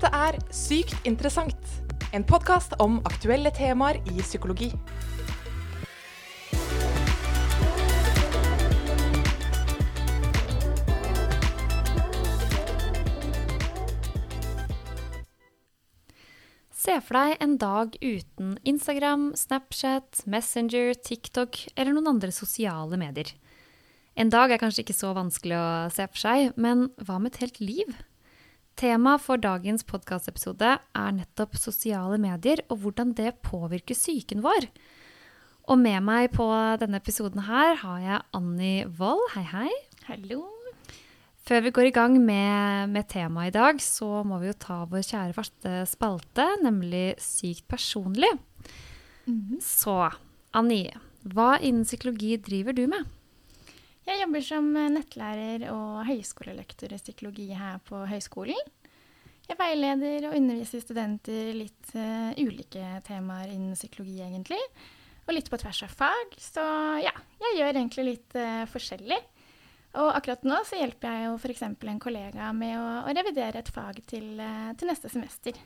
Dette er Sykt interessant, en podkast om aktuelle temaer i psykologi. Se for deg en dag uten Instagram, Snapchat, Messenger, TikTok eller noen andre sosiale medier. En dag er kanskje ikke så vanskelig å se for seg, men hva med et helt liv? Temaet for dagens podkastepisode er nettopp sosiale medier og hvordan det påvirker psyken vår. Og med meg på denne episoden her har jeg Annie Wold. Hei, hei. Hallo. Før vi går i gang med, med temaet i dag, så må vi jo ta vår kjære faste spalte, nemlig Sykt personlig. Så Annie, hva innen psykologi driver du med? Jeg jobber som nettlærer og høyskolelektor i psykologi her på høyskolen. Jeg veileder og underviser studenter litt uh, ulike temaer innen psykologi, egentlig. Og litt på tvers av fag. Så ja, jeg gjør egentlig litt uh, forskjellig. Og akkurat nå så hjelper jeg jo f.eks. en kollega med å, å revidere et fag til, uh, til neste semester.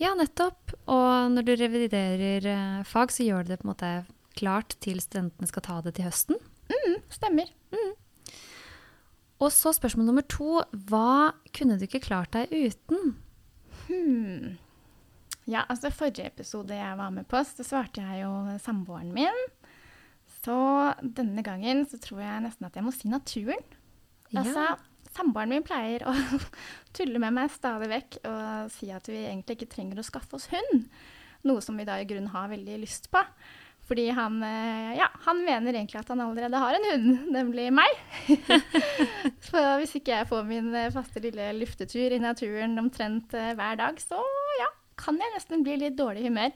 Ja, nettopp. Og når du reviderer fag, så gjør du det på en måte klart til studentene skal ta det til høsten. Mm, stemmer. Og så spørsmål nummer to. Hva kunne du ikke klart deg uten? Hmm. Ja, altså forrige episode jeg var med på, så svarte jeg jo samboeren min. Så denne gangen så tror jeg nesten at jeg må si naturen. Altså, samboeren min pleier å tulle med meg stadig vekk og si at vi egentlig ikke trenger å skaffe oss hund. Noe som vi da i grunnen har veldig lyst på. Fordi han, eh, ja, han mener egentlig at han allerede har en hund, nemlig meg. Så hvis ikke jeg får min eh, faste lille luftetur i naturen omtrent eh, hver dag, så ja, kan jeg nesten bli litt dårlig i humør.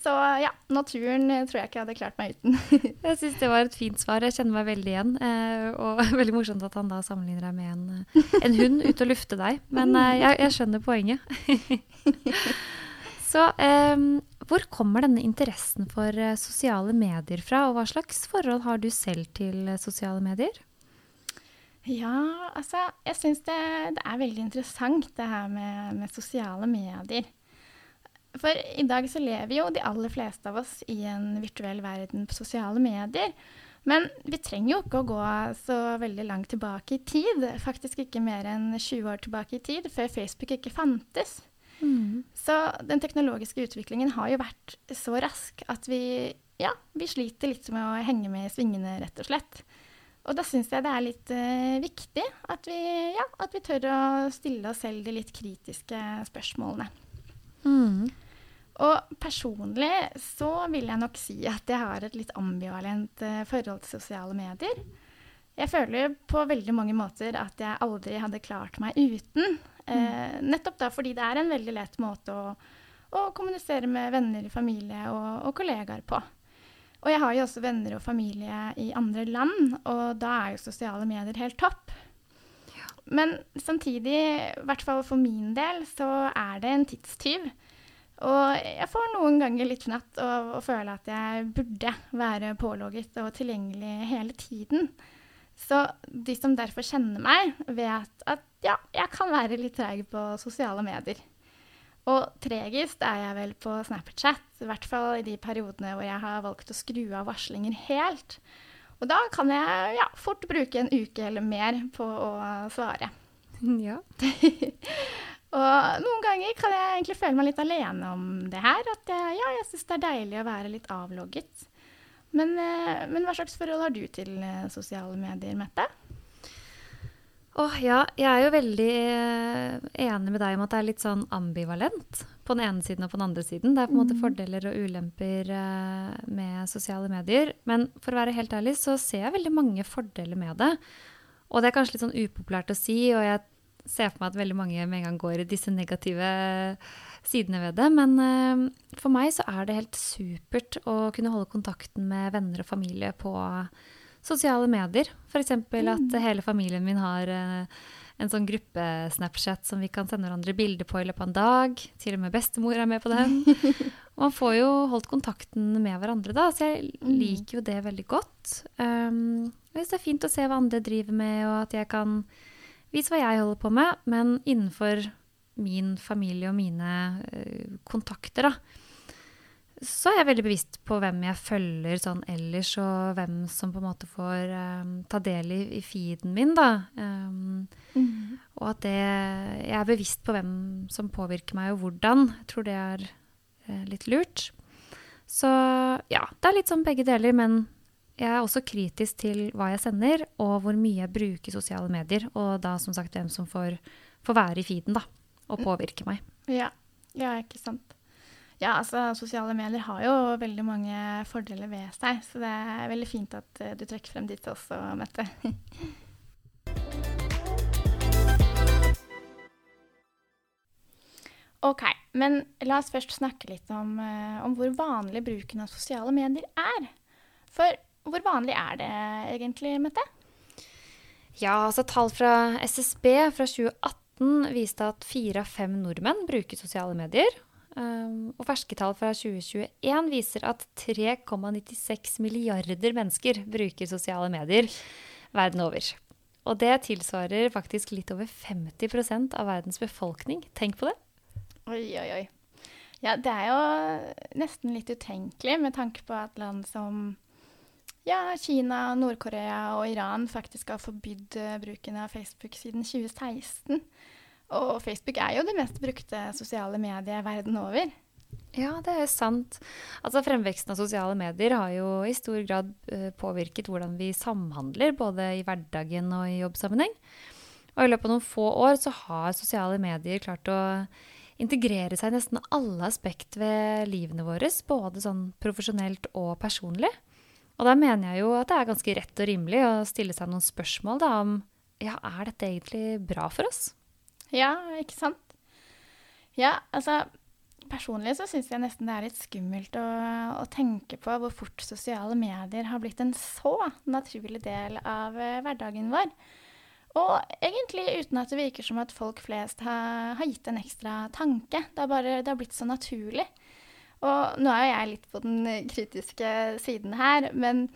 Så ja, naturen tror jeg ikke jeg hadde klart meg uten. Jeg syns det var et fint svar. Jeg kjenner meg veldig igjen. Og veldig morsomt at han da sammenligner deg med en, en hund ute og lufte deg. Men jeg, jeg skjønner poenget. Så eh, hvor kommer denne interessen for eh, sosiale medier fra, og hva slags forhold har du selv til eh, sosiale medier? Ja, altså, jeg syns det, det er veldig interessant det her med, med sosiale medier. For i dag så lever jo de aller fleste av oss i en virtuell verden på sosiale medier. Men vi trenger jo ikke å gå så veldig langt tilbake i tid. Faktisk ikke mer enn 20 år tilbake i tid, før Facebook ikke fantes. Så den teknologiske utviklingen har jo vært så rask at vi, ja, vi sliter litt med å henge med i svingene, rett og slett. Og da syns jeg det er litt uh, viktig at vi, ja, at vi tør å stille oss selv de litt kritiske spørsmålene. Og personlig så vil jeg nok si at jeg har et litt ambivalent uh, forhold til sosiale medier. Jeg føler på veldig mange måter at jeg aldri hadde klart meg uten. Eh, nettopp da fordi det er en veldig lett måte å, å kommunisere med venner, familie og, og kollegaer på. Og jeg har jo også venner og familie i andre land, og da er jo sosiale medier helt topp. Men samtidig, i hvert fall for min del, så er det en tidstyv. Og jeg får noen ganger litt fnatt og, å føle at jeg burde være pålogget og tilgjengelig hele tiden. Så de som derfor kjenner meg, vet at ja, jeg kan være litt treig på sosiale medier. Og tregest er jeg vel på Snapchat, i hvert fall i de periodene hvor jeg har valgt å skru av varslinger helt. Og da kan jeg ja, fort bruke en uke eller mer på å svare. Ja. Og noen ganger kan jeg egentlig føle meg litt alene om det her. At jeg, ja, jeg syns det er deilig å være litt avlogget. Men, eh, men hva slags forhold har du til eh, sosiale medier, Mette? Åh, ja, jeg er jo veldig eh, enig med deg om at det er litt sånn ambivalent på den ene siden og på den andre siden. Det er på en måte fordeler og ulemper med sosiale medier. Men for å være helt ærlig så ser jeg veldig mange fordeler med det. Og det er kanskje litt sånn upopulært å si, og jeg ser for meg at veldig mange med en gang går i disse negative sidene ved det. Men eh, for meg så er det helt supert å kunne holde kontakten med venner og familie på sosiale medier. F.eks. at hele familien min har eh, en sånn gruppe-Snapchat som vi kan sende hverandre bilder på i løpet av en dag. Til og med bestemor er med på den. Og man får jo holdt kontakten med hverandre da, så jeg liker jo det veldig godt. Um, jeg synes det er fint å se hva andre driver med, og at jeg kan vise hva jeg holder på med, men innenfor min familie og mine uh, kontakter, da, så er jeg veldig bevisst på hvem jeg følger sånn ellers, og hvem som på en måte får um, ta del i, i, feeden min, da. Um, mm. Og at det Jeg er bevisst på hvem som påvirker meg, og hvordan. Jeg tror det er uh, litt lurt. Så ja, det er litt sånn begge deler, men jeg er også kritisk til hva jeg sender, og hvor mye jeg bruker sosiale medier. Og da som sagt hvem som får, får være i feeden, da. Og påvirke meg. Ja. ja, ikke sant. Ja, altså sosiale medier har jo veldig mange fordeler ved seg, så det er veldig fint at uh, du trekker frem ditt også, Mette. ok, men la oss først snakke litt om, uh, om hvor vanlig bruken av sosiale medier er. For hvor vanlig er det egentlig, Mette? Ja, altså Tall fra SSB fra 2018 viste at fire av fem nordmenn bruker sosiale medier. Um, og ferske tall fra 2021 viser at 3,96 milliarder mennesker bruker sosiale medier verden over. Og det tilsvarer faktisk litt over 50% av verdens befolkning. Tenk på det. Oi, oi, oi. Ja, det er jo nesten litt utenkelig med tanke på at land som ja, Kina, Nord-Korea og Iran faktisk har forbydd uh, bruken av Facebook siden 2016. Og Facebook er jo det mest brukte sosiale mediet verden over. Ja, det er sant. Altså Fremveksten av sosiale medier har jo i stor grad uh, påvirket hvordan vi samhandler, både i hverdagen og i jobbsammenheng. Og i løpet av noen få år så har sosiale medier klart å integrere seg i nesten alle aspekt ved livene våre, både sånn profesjonelt og personlig. Og da mener jeg jo at det er ganske rett og rimelig å stille seg noen spørsmål da, om ja, er dette egentlig bra for oss? Ja, ikke sant? Ja, altså Personlig så syns jeg nesten det er litt skummelt å, å, tenke på hvor fort sosiale medier har blitt en så naturlig del av uh, hverdagen vår. Og egentlig uten at det virker som at folk flest har, har gitt en ekstra tanke. Det har bare det har blitt så naturlig. Og nå er jo jeg litt på den kritiske siden her, men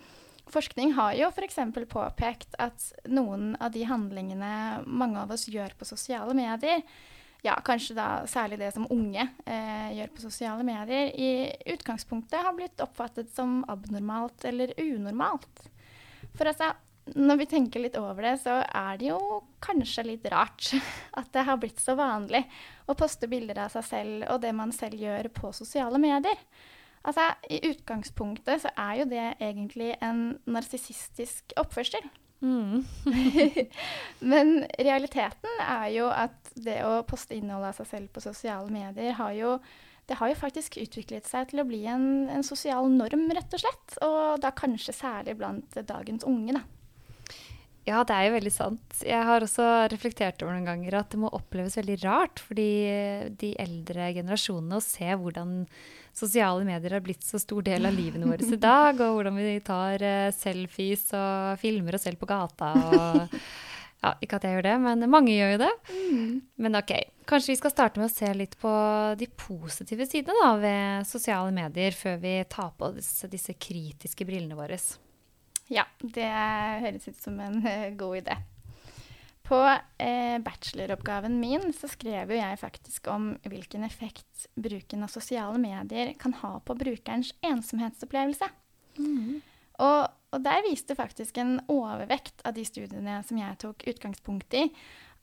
forskning har jo f.eks. påpekt at noen av de handlingene mange av oss gjør på sosiale medier, ja, kanskje da særlig det som unge eh, gjør på sosiale medier, i utgangspunktet har blitt oppfattet som abnormalt eller unormalt. For altså, når vi tenker litt over det, så er det jo kanskje litt rart at det har blitt så vanlig å poste bilder av seg selv og det man selv gjør på sosiale medier. Altså, I utgangspunktet så er jo det egentlig en narsissistisk oppførsel. Mm. Men realiteten er jo at det å poste innhold av seg selv på sosiale medier har jo det har jo faktisk utviklet seg til å bli en, en sosial norm, rett og slett. Og da kanskje særlig blant dagens unge, da. Ja, det er jo veldig sant. Jeg har også reflektert over noen ganger at det må oppleves veldig rart for de eldre generasjonene å se hvordan sosiale medier har blitt så stor del av livene våre i dag, og hvordan vi tar uh, selfies og filmer oss selv på gata. og ja, Ikke at jeg gjør det, men mange gjør jo det. Mm. Men ok, kanskje vi skal starte med å se litt på de positive sidene da, ved sosiale medier, før vi tar på disse, disse kritiske brillene våre. Ja, det høres ut som en uh, god idé. På eh, bacheloroppgaven min så skrev jo jeg faktisk om hvilken effekt bruken av sosiale medier kan ha på brukerens ensomhetsopplevelse. Mm. Og, og, der viste faktisk en overvekt av de studiene som jeg tok utgangspunkt i,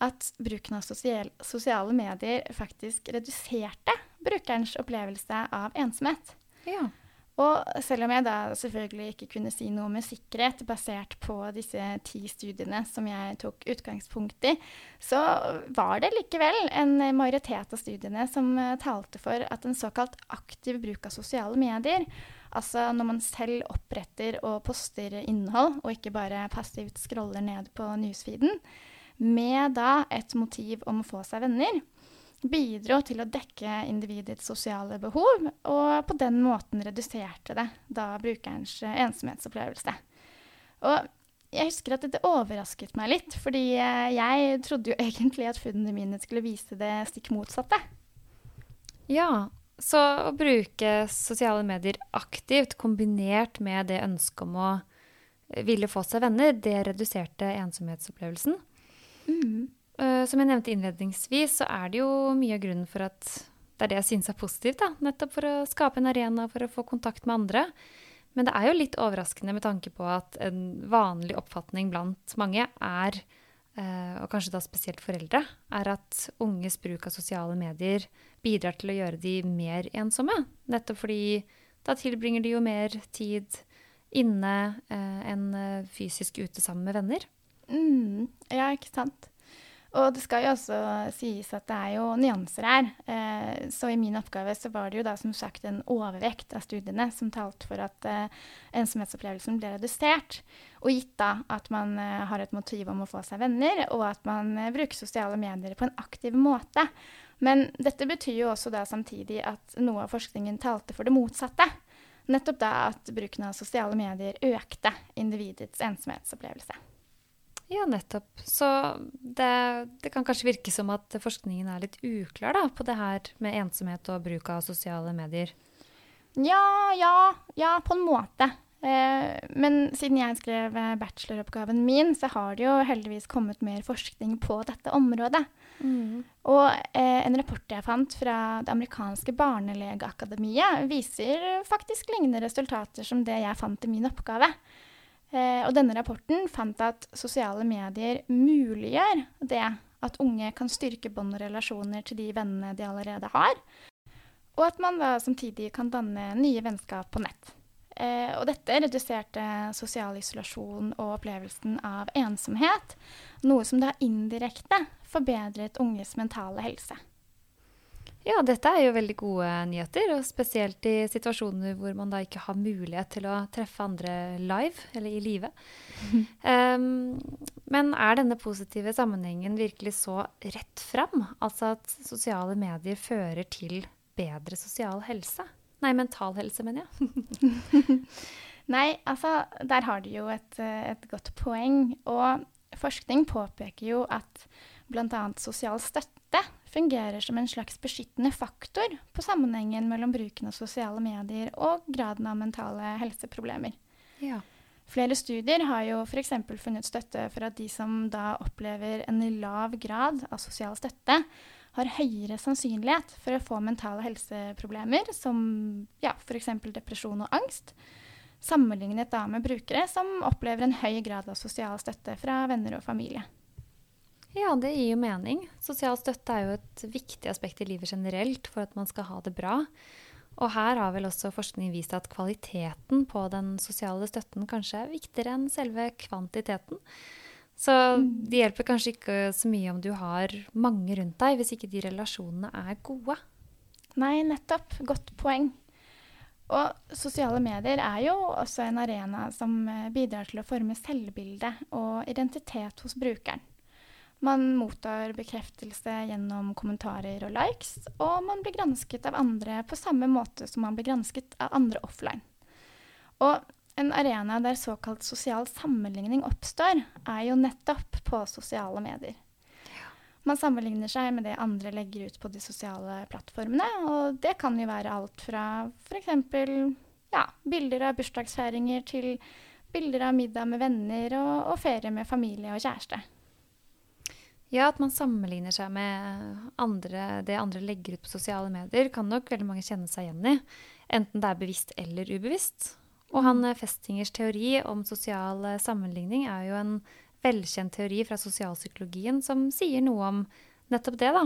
at bruken av sosial, sosiale medier faktisk reduserte brukerens opplevelse av ensomhet. Ja. Og selv om jeg da selvfølgelig ikke kunne si noe med sikkerhet basert på disse ti studiene som jeg tok utgangspunkt i, så var det likevel en majoritet av studiene som uh, talte for at en såkalt aktiv bruk av sosiale medier, altså når man selv oppretter og poster innhold, og ikke bare passivt scroller ned på newsfeeden, med da et motiv om å få seg venner, bidro til å dekke individets sosiale behov, og på den måten reduserte det da brukerens ensomhetsopplevelse. Og jeg husker at dette overrasket meg litt, fordi jeg trodde jo egentlig at funnene mine skulle vise det stikk motsatte. Ja, så å bruke sosiale medier aktivt kombinert med det ønsket om å ville få seg venner, det reduserte ensomhetsopplevelsen. Mm. Uh, som jeg nevnte innledningsvis, så er det jo mye av grunnen for at det er det jeg synes er positivt. da, Nettopp for å skape en arena for å få kontakt med andre. Men det er jo litt overraskende med tanke på at en vanlig oppfatning blant mange er, uh, og kanskje da spesielt foreldre, er at unges bruk av sosiale medier bidrar til å gjøre de mer ensomme. Nettopp fordi da tilbringer de jo mer tid inne uh, enn fysisk ute sammen med venner. Mm, ja, ikke sant. Og det skal jo også sies at det er jo nyanser her. Eh, så i min oppgave så var det jo da som sagt en overvekt av studiene som talte for at eh, ensomhetsopplevelsen ble redusert. Og gitt da at man eh, har et motiv om å få seg venner, og at man eh, bruker sosiale medier på en aktiv måte. Men dette betyr jo også da samtidig at noe av forskningen talte for det motsatte. Nettopp da at bruken av sosiale medier økte individets ensomhetsopplevelse. Ja, nettopp. Så det, det, kan kanskje virke som at forskningen er litt uklar da, på det her med ensomhet og bruk av sosiale medier? Ja, ja, ja, på en måte. Eh, men siden jeg skrev eh, bacheloroppgaven min, så har det jo heldigvis kommet mer forskning på dette området. Mm. Og eh, en rapport jeg fant fra det amerikanske barnelegeakademiet, viser faktisk lignende resultater som det jeg fant i min oppgave. Eh, og denne rapporten fant at sosiale medier muliggjør det at unge kan styrke bånd og relasjoner til de vennene de allerede har, og at man da samtidig kan danne nye vennskap på nett. Eh, og dette reduserte sosial isolasjon og opplevelsen av ensomhet, noe som da indirekte forbedret unges mentale helse. Ja, dette er jo veldig gode nyheter, og spesielt i situasjoner hvor man da ikke har mulighet til å treffe andre live, eller i live. Um, men er denne positive sammenhengen virkelig så rett fram? Altså at sosiale medier fører til bedre sosial helse? Nei, mental helse, mener jeg. Nei, altså der har du jo et, et godt poeng. Og forskning påpeker jo at bl.a. sosial støtte fungerer som en slags beskyttende faktor på sammenhengen mellom bruken av sosiale medier og graden av mentale helseproblemer. Ja. Flere studier har jo f.eks. funnet støtte for at de som da opplever en lav grad av sosial støtte, har høyere sannsynlighet for å få mentale helseproblemer, som ja, f.eks. depresjon og angst, sammenlignet da med brukere som opplever en høy grad av sosial støtte fra venner og familie. Ja, det gir jo mening. Sosial støtte er jo et viktig aspekt i livet generelt for at man skal ha det bra. Og her har vel også forskning vist at kvaliteten på den sosiale støtten kanskje er viktigere enn selve kvantiteten. Så mm. det hjelper kanskje ikke så mye om du har mange rundt deg, hvis ikke de relasjonene er gode. Nei, nettopp. Godt poeng. Og sosiale medier er jo også en arena som eh, bidrar til å forme selvbilde og identitet hos brukeren. Man mottar bekreftelse gjennom kommentarer og likes, og man blir gransket av andre på samme måte som man blir gransket av andre offline. Og en arena der såkalt sosial sammenligning oppstår, er jo nettopp på sosiale medier. Man sammenligner seg med det andre legger ut på de sosiale plattformene, og det kan jo være alt fra f.eks. Ja, bilder av bursdagsfeiringer til bilder av middag med venner og, og ferie med familie og kjæreste. Ja, at man sammenligner seg med andre, det andre legger ut på sosiale medier, kan nok veldig mange kjenne seg igjen i. Enten det er bevisst eller ubevisst. Og han eh, Festingers teori om sosial eh, sammenligning er jo en velkjent teori fra sosialpsykologien som sier noe om nettopp det, da.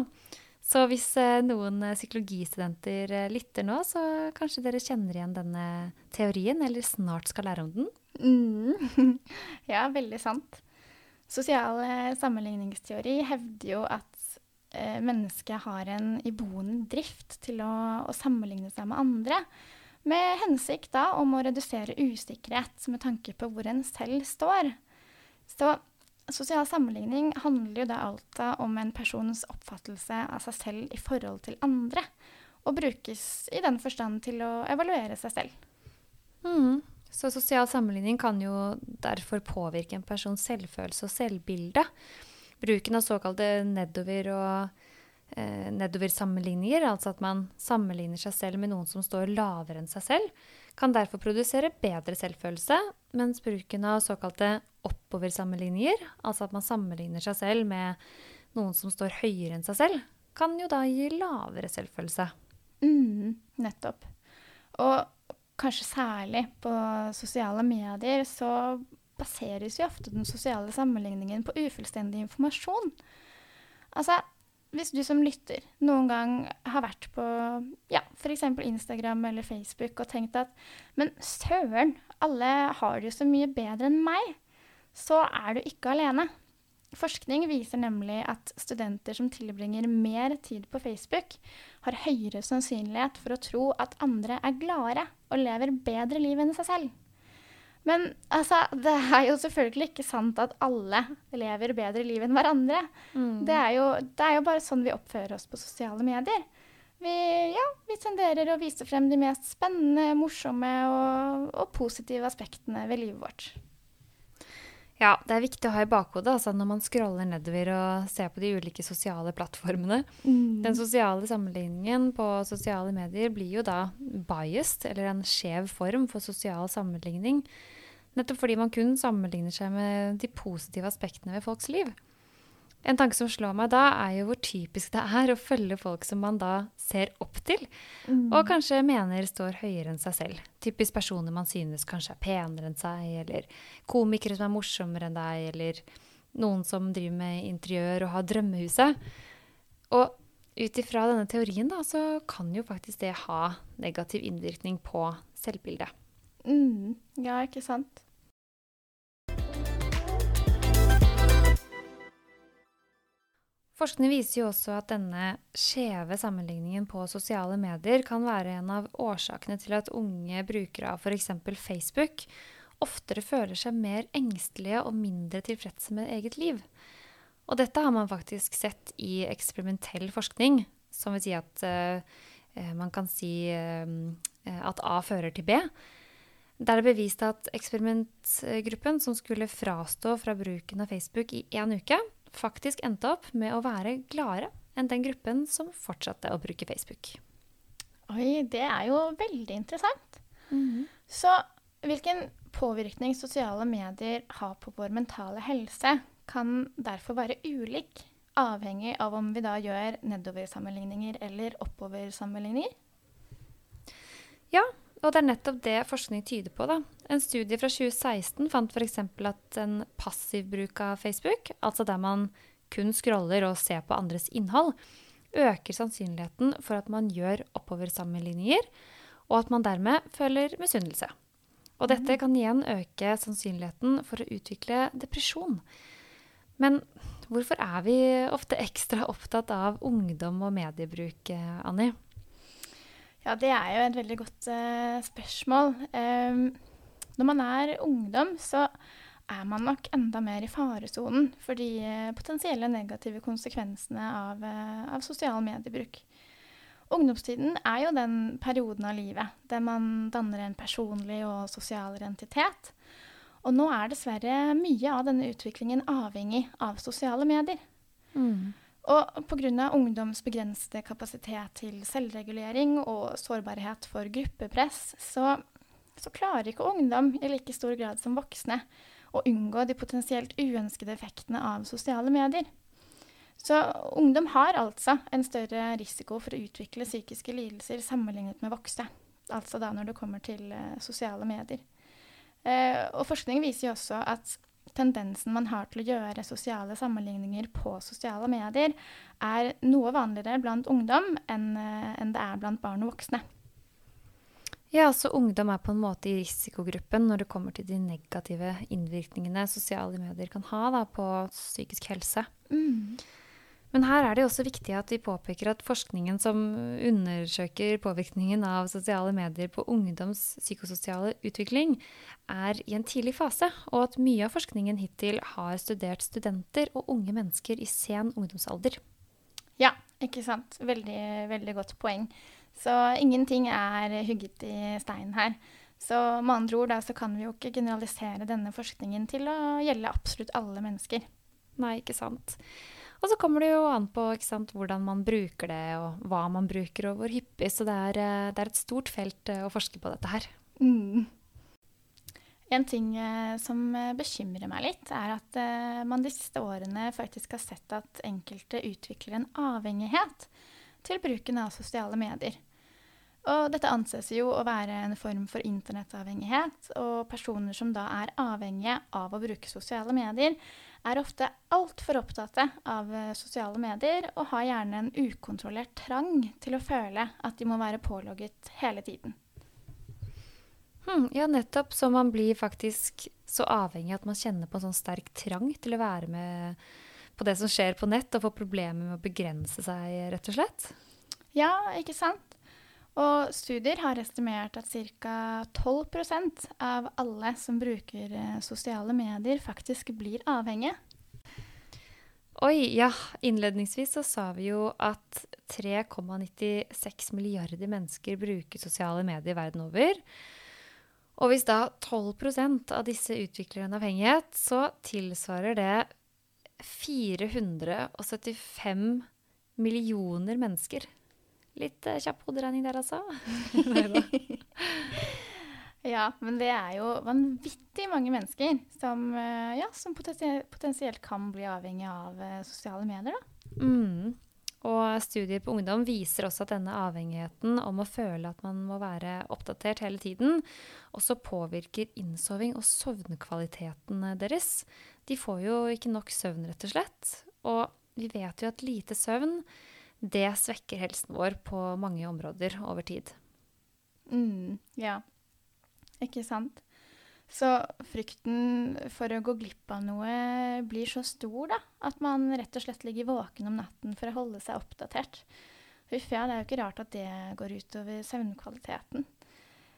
Så hvis eh, noen psykologistudenter lytter nå, så kanskje dere kjenner igjen denne teorien, eller snart skal lære om den? Mm. ja, veldig sant. Sosial sammenligningsteori hevder jo at eh, mennesket har en iboende drift til å, å, sammenligne seg med andre, med hensikt da om å redusere usikkerhet med tanke på hvor en selv står. Så sosial sammenligning handler jo da alltid om en persons oppfattelse av seg selv i forhold til andre, og brukes i den forstand til å evaluere seg selv. Mm. Så sosial sammenligning kan jo derfor påvirke en persons selvfølelse og selvbilde. Bruken av såkalte nedover- og eh, nedoversammenligninger, altså at man sammenligner seg selv med noen som står lavere enn seg selv, kan derfor produsere bedre selvfølelse, mens bruken av såkalte oppoversammenligninger, altså at man sammenligner seg selv med, noen som står høyere enn seg selv, kan jo da gi lavere selvfølelse. Mm, nettopp. Og kanskje særlig på sosiale medier så baseres jo ofte den sosiale sammenligningen på ufullstendig informasjon. Altså, hvis du som lytter noen gang har vært på ja, f.eks. Instagram eller Facebook og tenkt at men søren, alle har det jo så mye bedre enn meg, så er du ikke alene. Forskning viser nemlig at studenter som tilbringer mer tid på Facebook, har høyere sannsynlighet for å tro at andre er gladere og lever bedre liv enn seg selv. Men altså, det er jo selvfølgelig ikke sant at alle lever bedre liv enn hverandre. Mm. Det, er jo, det, er jo, bare sånn vi oppfører oss på sosiale medier. Vi, ja, vi tenderer å vise frem de mest spennende, morsomme og, og positive aspektene ved livet vårt. Ja, det er viktig å ha i bakhodet altså, når man scroller nedover og ser på de ulike sosiale plattformene. Mm. Den sosiale sammenligningen på sosiale medier blir jo da biased, eller en skjev form for sosial sammenligning. Nettopp fordi man kun sammenligner seg med de positive aspektene ved folks liv. En tanke som slår meg da, er jo hvor typisk det er å følge folk som man da ser opp til, mm. og kanskje mener står høyere enn seg selv. Typisk personer man synes kanskje er penere enn seg, eller komikere som er morsommere enn deg, eller noen som driver med interiør og har drømmehuset. Og ut ifra denne teorien da, så kan jo faktisk det ha negativ innvirkning på selvbildet. Mm. Ja, ikke sant. Forskning viser jo også at denne skjeve sammenligningen på sosiale medier kan være en av årsakene til at unge brukere av f.eks. Facebook oftere føler seg mer engstelige og mindre tilfredse med eget liv. Og dette har man faktisk sett i eksperimentell forskning, som vil si at uh, man kan si uh, at A fører til B. Der er bevist at eksperimentgruppen som skulle frastå fra bruken av Facebook i én uke, faktisk endte opp med å være gladere enn den gruppen som fortsatte å bruke Facebook. Oi, det er jo veldig interessant. Mm -hmm. Så hvilken påvirkning sosiale medier har på vår mentale helse, kan derfor være ulik, avhengig av om vi da gjør nedoversammenligninger eller oppoversammenligninger? Ja, og det er nettopp det forskning tyder på. Da. En studie fra 2016 fant f.eks. at en passiv bruk av Facebook, altså der man kun scroller og ser på andres innhold, øker sannsynligheten for at man gjør oppoversammenligninger, og at man dermed føler misunnelse. Og dette mm. kan igjen øke sannsynligheten for å utvikle depresjon. Men hvorfor er vi ofte ekstra opptatt av ungdom og mediebruk, Annie? Ja, det er jo et veldig godt uh, spørsmål. Um, når man er ungdom, så er man nok enda mer i faresonen for de uh, potensielle negative konsekvensene av, uh, av sosial mediebruk. Ungdomstiden er jo den perioden av livet der man danner en personlig og sosial identitet. Og nå er dessverre mye av denne utviklingen avhengig av sosiale medier. Mm. Og pga. ungdoms begrensede kapasitet til selvregulering og sårbarhet for gruppepress, så, så, klarer ikke ungdom i like stor grad som voksne å unngå de potensielt uønskede effektene av sosiale medier. Så ungdom har altså en større risiko for å utvikle psykiske lidelser sammenlignet med voksne. Altså da når det kommer til uh, sosiale medier. Uh, og forskning viser jo også at tendensen man har til å gjøre sosiale sammenligninger på sosiale medier, er noe vanligere blant ungdom enn, eh, enn det er blant barn og voksne. Ja, så ungdom er på en måte i risikogruppen når det kommer til de negative innvirkningene sosiale medier kan ha da, på psykisk helse. Mm. Men her er det også viktig at vi påpeker at forskningen som undersøker påvirkningen av sosiale medier på ungdoms psykososiale utvikling, er i en tidlig fase, og at mye av forskningen hittil har studert studenter og unge mennesker i sen ungdomsalder. Ja, ikke sant. Veldig, veldig godt poeng. Så ingenting er hugget i stein her. Så med andre ord da, så kan vi jo ikke generalisere denne forskningen til å gjelde absolutt alle mennesker. Nei, ikke sant. Og så kommer det jo an på sant, hvordan man bruker det, og hva man bruker, og hvor hyppig. Så det er, eh, det er et stort felt eh, å forske på dette her. Mm. En ting eh, som bekymrer meg litt, er at man de siste årene faktisk har sett at enkelte utvikler en avhengighet til bruken av sosiale medier. Og dette anses jo å være en form for internettavhengighet, og personer som da er avhengige av å bruke sosiale medier, er ofte altfor opptatte av sosiale medier og har gjerne en ukontrollert trang til å føle at de må være pålogget hele tiden. Hmm, ja, nettopp. Så man blir faktisk så avhengig at man kjenner på en sånn sterk trang til å være med på det som skjer på nett, og få problemer med å begrense seg, rett og slett? Ja, ikke sant? Og studier har estimert at ca. 12% av alle som bruker eh, sosiale medier, faktisk blir avhengige. Oi, ja. Innledningsvis så sa vi jo at 3,96 milliarder mennesker bruker sosiale medier verden over. Og hvis da 12% av disse utvikler en avhengighet, så tilsvarer det 475 millioner mennesker. Litt uh, kjapp hoderegning der, altså. ja, men det er jo vanvittig mange mennesker som, uh, ja, som potensielt kan bli avhengig av uh, sosiale medier, da. Mm. Og studier på ungdom viser også at denne avhengigheten om å føle at man må være oppdatert hele tiden, også påvirker innsoving og søvnkvaliteten deres. De får jo ikke nok søvn, rett og slett. Og vi vet jo at lite søvn, det svekker helsen vår på mange områder over tid. Mm, ja, ikke sant. Så frykten for å gå glipp av noe blir så stor da, at man rett og slett ligger våken om natten for å holde seg oppdatert. Huff ja, det er jo ikke rart at det går utover søvnkvaliteten.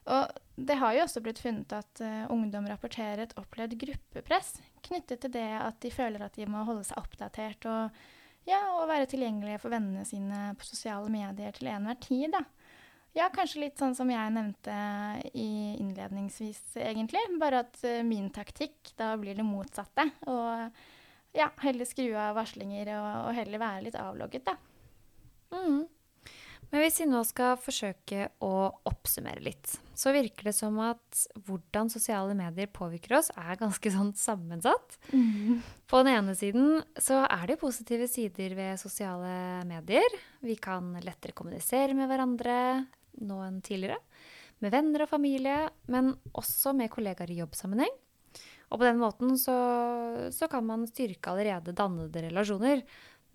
Og det har jo også blitt funnet at uh, ungdom rapporterer et opplevd gruppepress knyttet til det at de føler at de må holde seg oppdatert og, ja, og være tilgjengelige for vennene sine på sosiale medier til enhver tid. da. Ja, kanskje litt sånn som jeg nevnte innledningsvis, egentlig. Bare at uh, min taktikk, da blir det motsatte. Og ja, heller skru av varslinger og, og heller være litt avlogget, da. Mm. Men hvis vi nå skal forsøke å oppsummere litt, så virker det som at hvordan sosiale medier påvirker oss, er ganske sånn sammensatt. Mm. På den ene siden så er det positive sider ved sosiale medier. Vi kan lettere kommunisere med hverandre, nå enn tidligere. Med venner og familie, men også med kollegaer i jobbsammenheng. Og på den måten så, så kan man styrke allerede dannede relasjoner.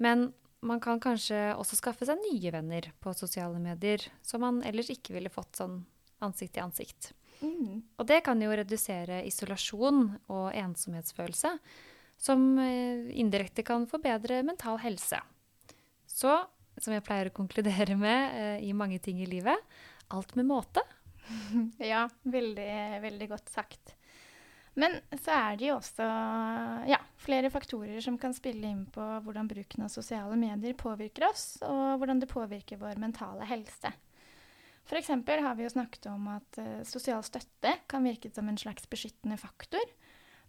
Men man kan kanskje også skaffe seg nye venner på sosiale medier, som man ellers ikke ville fått sånn ansikt til ansikt. Mm. Og det kan jo redusere isolasjon og ensomhetsfølelse, som eh, indirekte kan forbedre mental helse. Så som jeg pleier å konkludere med eh, i mange ting i livet. Alt med måte. ja, veldig, veldig godt sagt. Men så er det jo også ja, flere faktorer som kan spille inn på hvordan bruken av sosiale medier påvirker oss, og hvordan det påvirker vår mentale helse. F.eks. har vi jo snakket om at uh, sosial støtte kan virke som en slags beskyttende faktor.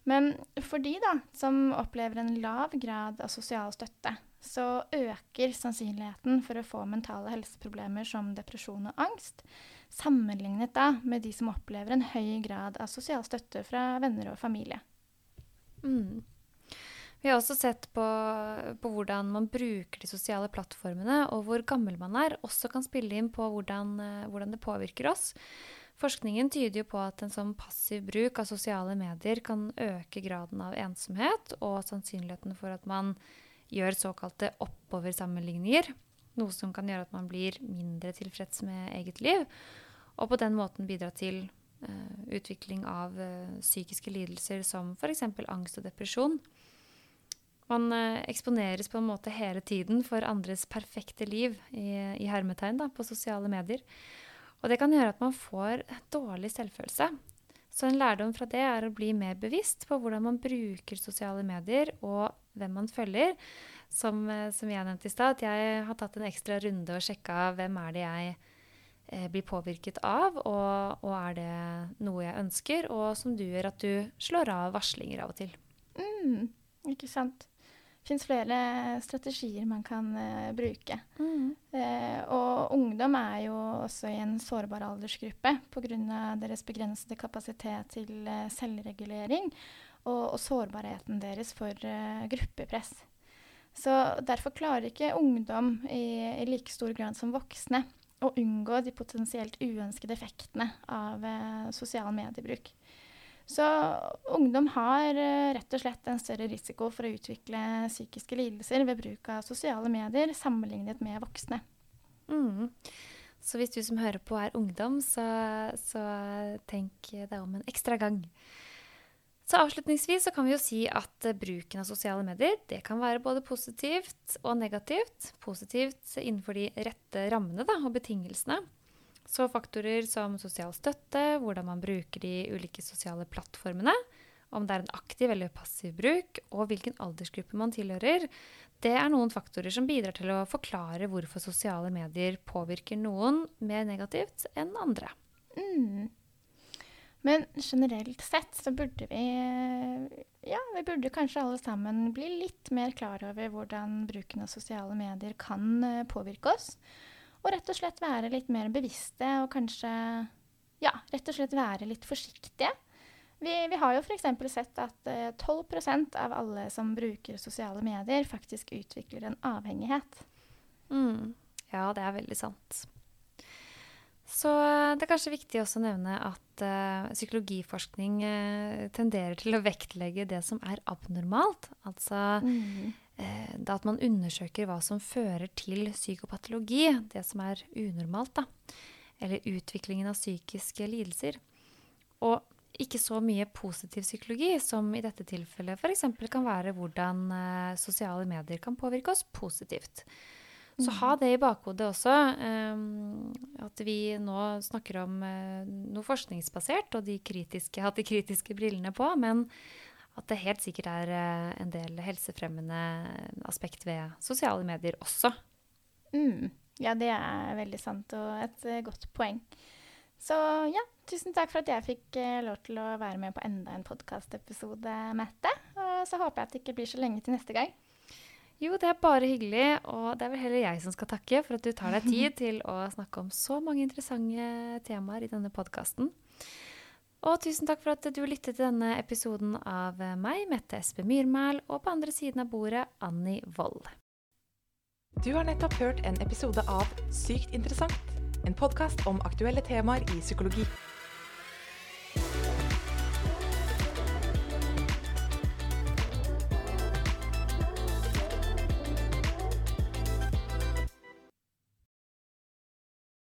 Men for de da, som opplever en lav grad av sosial støtte, så øker sannsynligheten for å få mentale helseproblemer som depresjon og angst, sammenlignet da med de som opplever en høy grad av sosial støtte fra venner og familie. Mm. Vi har også sett på, på, hvordan man bruker de sosiale plattformene, og hvor gammel man er, også kan spille inn på hvordan, eh, hvordan det påvirker oss. Forskningen tyder jo på at en sånn passiv bruk av sosiale medier kan øke graden av ensomhet og sannsynligheten for at man gjør såkalte oppoversammenligninger. Noe som kan gjøre at man blir mindre tilfreds med eget liv. Og på den måten bidra til uh, utvikling av uh, psykiske lidelser som f.eks. angst og depresjon. Man uh, eksponeres på en måte hele tiden for andres perfekte liv i, i hermetegn da, på sosiale medier. Og det kan gjøre at man får dårlig selvfølelse. Så en lærdom fra det er å bli mer bevisst på hvordan man bruker sosiale medier, og hvem man følger. Som, eh, som jeg nevnte i stad, at jeg har tatt en ekstra runde og sjekka hvem er det jeg eh, blir påvirket av, og, og, er det noe jeg ønsker, og som du gjør at du slår av varslinger av og til. Mm, ikke sant. Det fins flere strategier man kan uh, bruke. Mm. Uh, og ungdom er jo også i en sårbar aldersgruppe pga. deres begrensede kapasitet til uh, selvregulering og, og, sårbarheten deres for gruppepress. Så Derfor klarer ikke ungdom i, i, like stor grad som voksne å unngå de potensielt uønskede effektene av eh, sosial mediebruk. Så ungdom har eh, rett og slett en større risiko for å utvikle psykiske lidelser ved bruk av sosiale medier sammenlignet med voksne. Mm. Så hvis du som hører på er ungdom, så, så tenk deg om en ekstra gang. Så avslutningsvis så kan vi jo si at bruken av sosiale medier det kan være både positivt og negativt. Positivt innenfor de rette rammene da, og betingelsene. Så faktorer som sosial støtte, hvordan man bruker de ulike sosiale plattformene, om det er en aktiv eller passiv bruk, og hvilken aldersgruppe man tilhører, det er noen faktorer som bidrar til å forklare hvorfor sosiale medier påvirker noen mer negativt enn andre. Mm. Men generelt sett så burde vi Ja, vi burde kanskje alle sammen bli litt mer klar over hvordan bruken av sosiale medier kan eh, påvirke oss. Og rett og slett være litt mer bevisste og kanskje Ja, rett og slett være litt forsiktige. Vi, vi har jo f.eks. sett at eh, 12% av alle som bruker sosiale medier, faktisk utvikler en avhengighet. Mm. Ja, det er veldig sant. Så eh, det er kanskje viktig også å nevne at uh, psykologiforskning uh, tenderer til å vektlegge det som er abnormalt. Altså mm. uh, at man undersøker hva som fører til psykopatologi, det som er unormalt, da. Eller utviklingen av psykiske lidelser. Og ikke så mye positiv psykologi, som i dette tilfellet f.eks. kan være hvordan sosiale medier kan påvirke oss positivt. Så ha det i bakhodet også. Um, at vi nå snakker om uh, noe forskningsbasert og de kritiske, hatt de kritiske brillene på. Men at det helt sikkert er uh, en del helsefremmende aspekt ved sosiale medier også. Mm. Ja, det er veldig sant og et godt poeng. Så ja, tusen takk for at jeg fikk lov til å være med på enda en podkastepisode, Mette. Og så håper jeg at det ikke blir så lenge til neste gang. Jo, det er bare hyggelig, og det er vel heller jeg som skal takke for at du tar deg tid til å snakke om så mange interessante temaer i denne podkasten. Og tusen takk for at du lyttet til denne episoden av meg, Mette Espe Myrmæl, og på andre siden av bordet, Anni Wold. Du har nettopp hørt en episode av Sykt interessant, en podkast om aktuelle temaer i psykologi.